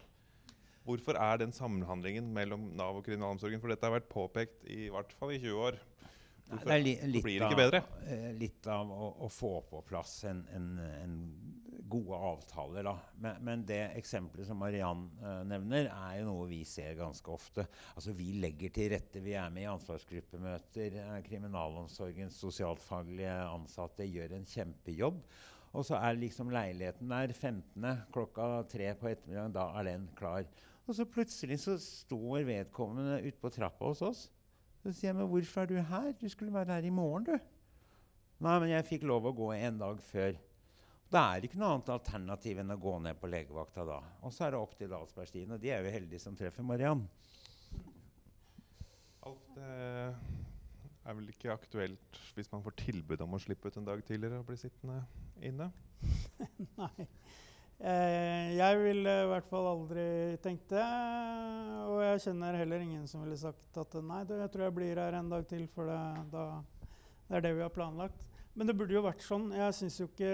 Hvorfor er den samhandlingen mellom Nav og kriminalomsorgen? For dette har vært påpekt i hvert fall i 20 år. Hvorfor det er li litt blir det ikke bedre? Av, eh, litt av å, å, få på plass en, en, en gode avtaler. Da. Men, men, det eksempelet som Mariann uh, nevner, er jo noe vi ser ganske ofte. Altså Vi legger til rette. Vi er med i ansvarsgruppemøter. Uh, kriminalomsorgens sosialfaglige ansatte gjør en kjempejobb. Og så er liksom leiligheten der 15. klokka tre på ettermiddagen. Da er den klar. Og så plutselig så står vedkommende ute på trappa hos oss. Så sier jeg, men 'Hvorfor er du her? Du skulle være her i morgen, du.' Nei, men jeg fikk lov å gå en dag før. Da er det ikke noe annet alternativ enn å gå ned på legevakta da. Og så er det opp til Dalsbergstien, og de er jo heldige som treffer Mariann. Alf, det er vel ikke aktuelt hvis man får tilbud om å slippe ut en dag tidligere og bli sittende inne? Nei. Eh, jeg ville i hvert fall aldri tenkt det. Og jeg kjenner heller ingen som ville sagt at nei, jeg tror jeg blir her en dag til, for det, da, det er det vi har planlagt. Men det burde jo vært sånn. Jeg synes jo ikke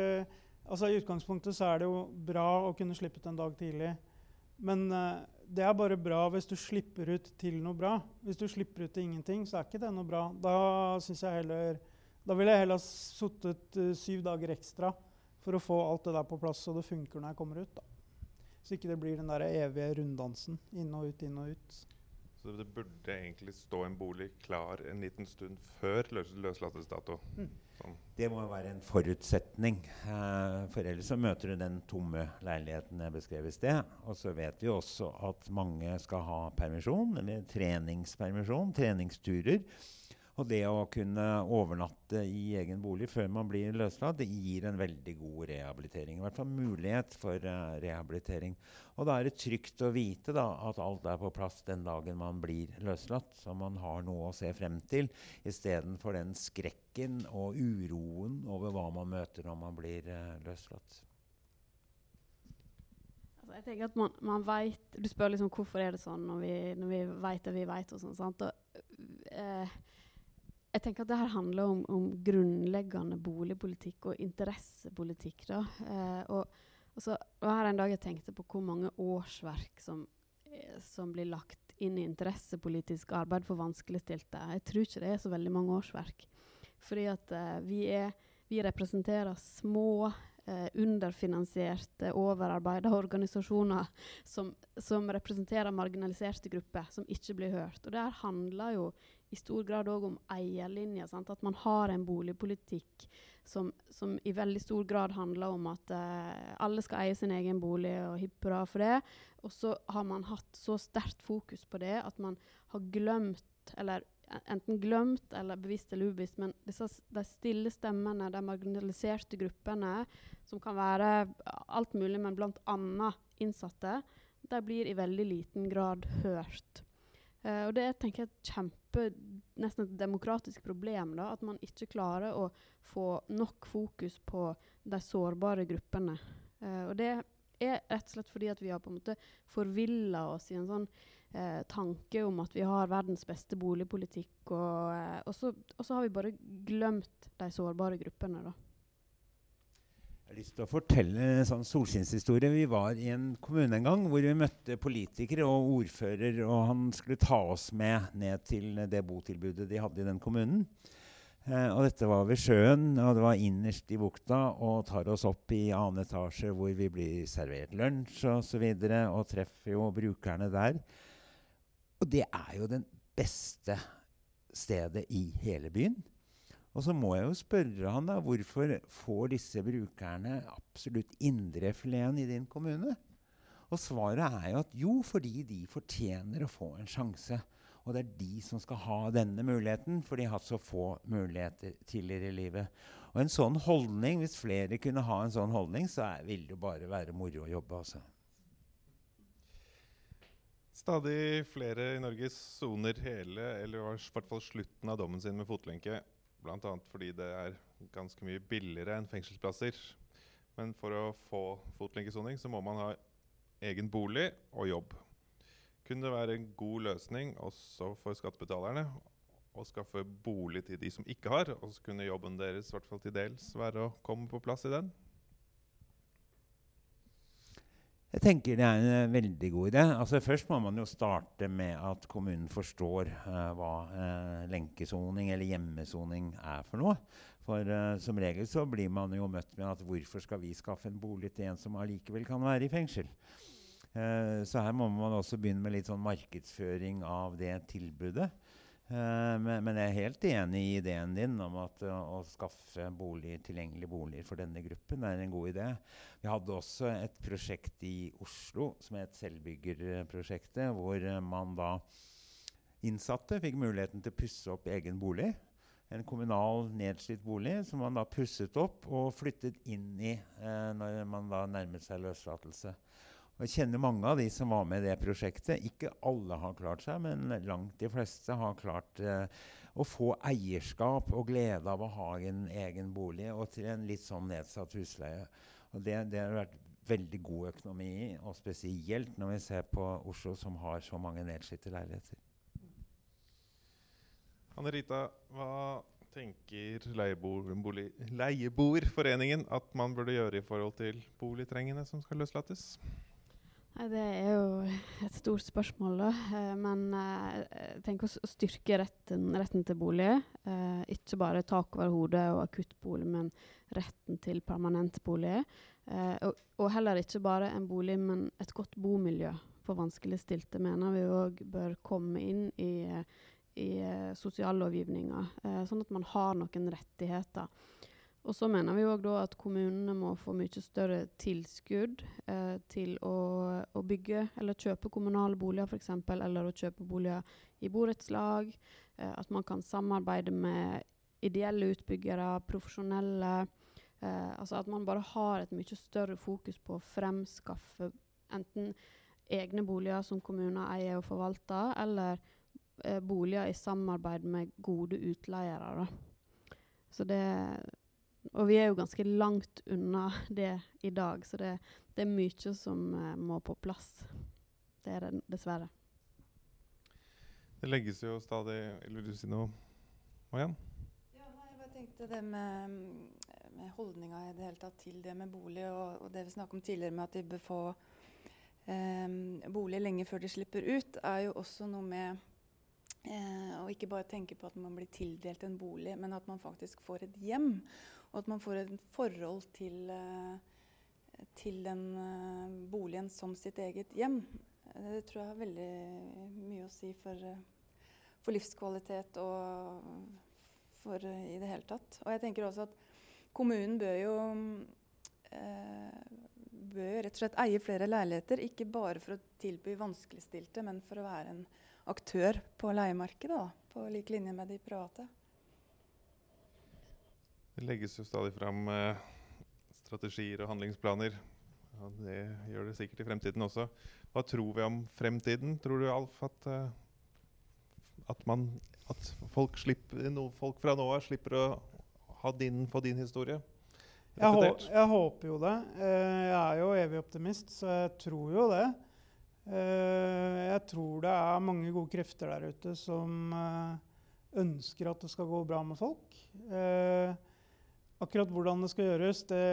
Altså I utgangspunktet så er det jo bra å kunne slippe ut en dag tidlig. Men uh, det er bare bra hvis du slipper ut til noe bra. Hvis du slipper ut til ingenting, så er ikke det noe bra. Da synes jeg heller Da ville jeg heller sittet uh, syv dager ekstra for å få alt det der på plass så det funker når jeg kommer ut. da. Så ikke det blir den der evige runddansen. Inn og ut, inn og ut. Så det burde egentlig stå en bolig klar en liten stund før løs løslatelsesdato? Mm. Sånn. Det må jo være en forutsetning. Eh, for ellers så møter du den tomme leiligheten jeg beskrev i sted. Og så vet vi også at mange skal ha permisjon, eller treningspermisjon, treningsturer. Og det å kunne overnatte i egen bolig før man blir løslatt, det gir en veldig god rehabilitering. I hvert fall mulighet for uh, rehabilitering. Og da er det trygt å vite da, at alt er på plass den dagen man blir løslatt, så man har noe å se frem til, istedenfor den skrekken og uroen over hva man møter når man blir uh, løslatt. Altså, jeg tenker at man, man vet, Du spør liksom hvorfor er det sånn når vi, når vi vet det vi vet. og sånn, sant? Og, uh, jeg tenker at det her handler om, om grunnleggende boligpolitikk og interessepolitikk. da. Eh, og, og, så var her en dag jeg tenkte på hvor mange årsverk som, eh, som blir lagt inn i interessepolitisk arbeid for vanskeligstilte. Jeg tror ikke det er så veldig mange årsverk. Fordi at eh, vi, er, vi, representerer små, eh, underfinansierte, overarbeida organisasjoner som, som representerer marginaliserte grupper som ikke blir hørt. Og det her handler jo i stor grad òg om eierlinja. At man har en boligpolitikk som, som, i veldig stor grad handler om at uh, alle skal eie sin egen bolig, og hipp hurra for det. Og så har man hatt så sterkt fokus på det at man har glemt, eller enten glemt eller bevisst eller ubevisst, men disse, de stille stemmene, de marginaliserte gruppene, som kan være alt mulig, men bl.a. innsatte, de blir i veldig liten grad hørt. Uh, og det er tenker jeg, et kjempe, nesten et demokratisk problem. da, At man ikke klarer å få nok fokus på de sårbare gruppene. Uh, og det er rett og slett fordi at vi har på en måte forvilla oss i en sånn uh, tanke om at vi har verdens beste boligpolitikk, og, og, så, og så har vi bare glemt de sårbare gruppene. da. Jeg har lyst til å fortelle en sånn solskinnshistorie. Vi var i en kommune en gang hvor vi møtte politikere og ordfører, og han skulle ta oss med ned til det botilbudet de hadde i den kommunen. Eh, og dette var ved sjøen, og det var innerst i bukta, og tar oss opp i annen etasje hvor vi blir servert lunsj osv., og, så videre, og treffer jo brukerne der. Og det er jo den beste stedet i hele byen. Og så må jeg jo spørre han da, hvorfor får disse brukerne absolutt indrefileten i din kommune? Og svaret er jo at jo, fordi de fortjener å få en sjanse. Og det er de som skal ha denne muligheten, for de har hatt så få muligheter tidligere i livet. Og en sånn holdning, hvis flere kunne ha en sånn holdning, så er, vil det bare være moro å jobbe. altså. Stadig flere i Norge soner hele, eller i hvert fall slutten av dommen sin med fotlenke. Bl.a. fordi det er ganske mye billigere enn fengselsplasser. Men for å få fotlenkesoning så må man ha egen bolig og jobb. Kunne det være en god løsning også for skattebetalerne å skaffe bolig til de som ikke har, og så kunne jobben deres i hvert fall til dels være å komme på plass i den? Jeg tenker det er en uh, veldig god idé. Altså Først må man jo starte med at kommunen forstår uh, hva uh, lenkesoning eller hjemmesoning er for noe. For som regel så blir man jo møtt med at hvorfor skal vi skaffe en bolig til en som allikevel kan være i fengsel? så her må man også begynne med litt sånn markedsføring av det tilbudet. Uh, men, men, jeg er helt enig i ideen din om at uh, å skaffe bolig, tilgjengelige boliger for denne gruppen er en god idé. Vi hadde også et prosjekt i Oslo som het Selvbyggerprosjektet, hvor uh, man da innsatte fikk muligheten til å pusse opp egen bolig. En kommunal nedslitt bolig som man da pusset opp og flyttet inn i når man da nærmet seg løslatelse. Og jeg kjenner mange av de som var med i det prosjektet. Ikke alle har klart seg, men langt de fleste har klart eh, å få eierskap og glede av å ha en egen bolig, og til en litt sånn nedsatt husleie. Og det, det har vært veldig god økonomi og spesielt når vi ser på Oslo, som har så mange nedslitte leiligheter. Anne Rita, hva tenker Leieboerforeningen at man burde gjøre i forhold til boligtrengende som skal løslates? Det er jo et stort spørsmål, da. Eh, men eh, jeg tenker å styrke retten, retten til bolig. Eh, ikke bare tak over hodet og akuttbolig, men retten til permanent bolig. Eh, og, og, heller ikke bare en bolig, men et godt bomiljø for vanskeligstilte mener vi òg bør komme inn i, i sosiallovgivninga, sånn at man har noen rettigheter. Og så mener vi òg at kommunene må få mye større tilskudd eh, til å, å, bygge eller kjøpe kommunale boliger f.eks., eller å kjøpe boliger i borettslag. Eh, at man kan samarbeide med ideelle utbyggere, profesjonelle. Eh, altså at man bare har et mye større fokus på å fremskaffe enten egne boliger som kommuner eier og forvalter, eller eh, boliger i samarbeid med gode utleiere. Så det og vi er jo ganske langt unna det i dag, så det, det er mye som uh, må på plass. Det er det dessverre. Det legges jo stadig Vil du si noe, Mariann? Ja, nei, jeg bare tenkte det med, med holdninga i det hele tatt til det med bolig, og, og det vi snakket om tidligere med at de bør få um, bolig lenge før de slipper ut, er jo også noe med Eh, og ikke bare tenke på at man blir tildelt en bolig, men at man faktisk får et hjem. Og at man får et forhold til, eh, til den eh, boligen som sitt eget hjem. Det tror jeg har veldig mye å si for, for livskvalitet og for i det hele tatt. Og jeg tenker også at kommunen bør jo eh, bør rett og slett eie flere leiligheter. Ikke bare for å tilby vanskeligstilte, men for å være en aktør på leiemarkedet. Da, på lik linje med de private. Det legges jo stadig fram eh, strategier og handlingsplaner. Ja, det gjør det sikkert i fremtiden også. Hva tror vi om fremtiden? Tror du, Alf, at, uh, at, man, at folk, slipper, no, folk, fra nå av slipper å din, få din historie? Jeg, hå jeg, håper jo det. Uh, jeg er jo evig optimist, så jeg tror jo det. Uh, jeg tror det er mange gode krefter der ute som ønsker at det skal gå bra med folk. Akkurat hvordan det skal gjøres, det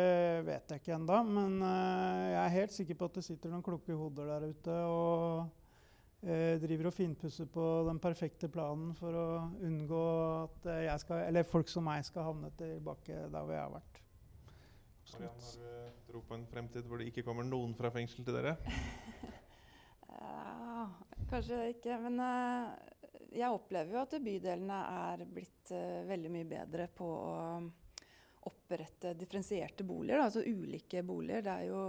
vet jeg ikke ennå. Men uh, jeg er helt sikker på at det sitter noen kloke hoder der ute og uh, driver og finpusser på den perfekte planen for å unngå at uh, skal, eller folk som meg skal havne tilbake der hvor jeg har vært. Mariann, har du tro på en fremtid hvor det ikke kommer noen fra fengsel til dere? ja, kanskje ikke. Men jeg opplever jo at bydelene er blitt veldig mye bedre på å opprette differensierte boliger, altså ulike boliger. Det er jo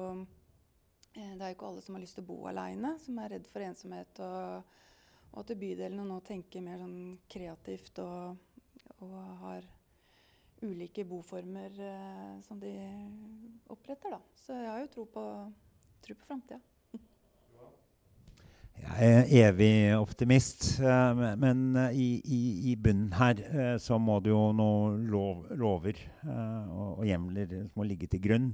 eh, det er ikke alle som har lyst til å bo alene, som er redd for ensomhet. Og, og at bydelene nå tenker mer sånn kreativt og, og har ulike boformer eh, som de oppretter. Da. Så jeg har jo tro på, tro på framtida. Jeg er evig optimist, eh, men eh, i, i, i bunnen her eh, så må det jo noen lov, lover og, og hjemler som må ligge til grunn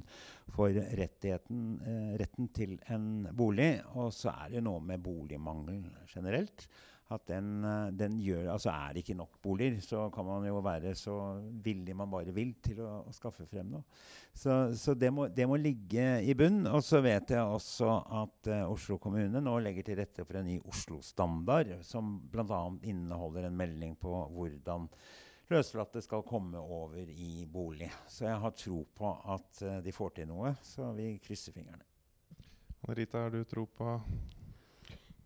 for retten til en bolig. Og så er det noe med boligmangel generelt at den, eh, den, gjør Altså er det ikke nok boliger, så kan man jo være så villig man bare vil til å, å skaffe frem noe. Så, så det, må, det, må, ligge i bunn. Og så vet jeg også at uh, Oslo kommune nå legger til rette for en ny Oslo-standard, som bl.a. inneholder en melding på hvordan løslatte skal komme over i bolig. Så jeg har tro på at uh, de får til noe, så vi krysser fingrene. Rita, har du tro på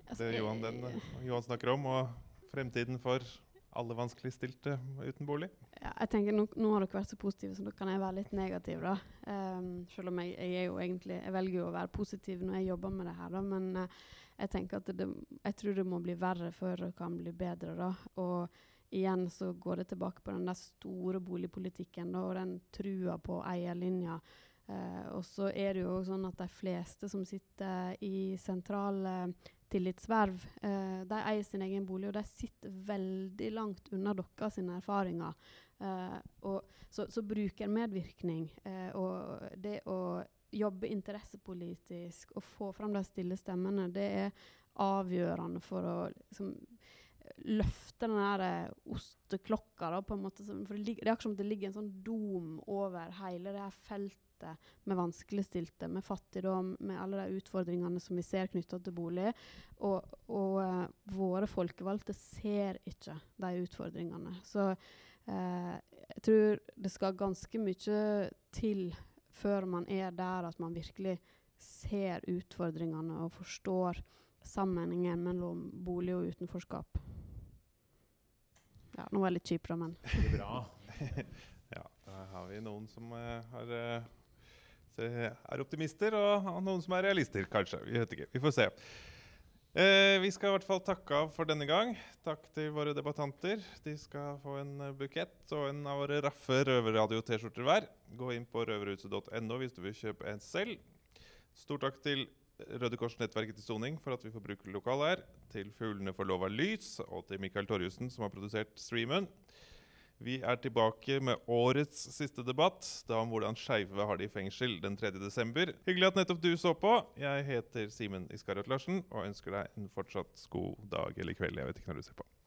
Altså, det Johan, den, Johan snakker om, og fremtiden for alle vanskeligstilte uten bolig? Ja, jeg tenker nå, nå, har dere vært så positive, så da kan jeg være litt negativ. da. Um, selv om jeg, jeg, egentlig, jeg, velger jo å være positiv når jeg jobber med det her. da, Men uh, jeg tenker at det, jeg tror det må bli verre før det kan bli bedre. da, og igjen så går det tilbake på den der store boligpolitikken da, og den trua på eierlinja. Uh, og så er det jo sånn at de fleste som sitter i sentrale tillitsverv. Eh, de eier sin egen bolig, og de sitter veldig langt unna dere sine erfaringer. Eh, og, så, så brukermedvirkning eh, og det å jobbe interessepolitisk og få fram de stille stemmene, det er avgjørende for å liksom, løfte den der eh, osteklokka. Da, på en måte, for det, det er akkurat som det ligger en sånn dom over hele det her feltet med vanskeligstilte, med fattigdom, med alle de utfordringene som vi ser knytta til bolig. Og, og uh, våre folkevalgte ser ikke de utfordringene. Så uh, jeg tror det skal ganske mye til før man er der at man virkelig ser utfordringene og forstår sammenhengen mellom bolig og utenforskap. Ja, nå var jeg litt kjip, da, men Bra. ja, da har vi noen som uh, har er optimister, og noen som er realister, kanskje. Vi vet ikke. Vi får se. Eh, vi skal i hvert fall takke av for denne gang. Takk til våre debattanter. De skal få en bukett og en av våre raffe Røverradio-T-skjorter hver. Gå inn på røverhuset.no hvis du vil kjøpe en selv. Stor takk til Røde Kors-nettverket til soning for at vi får bruke lokalet her. Til Fuglene for lov av lys og til Mikael Torjussen som har produsert streamen. Vi er tilbake med årets siste debatt, da om hvordan skeive har det i fengsel den 3. desember. Hyggelig at nettopp du så på. Jeg heter Simen Iskariot Larsen og ønsker deg en fortsatt god dag eller kveld. Jeg vet ikke når du ser på.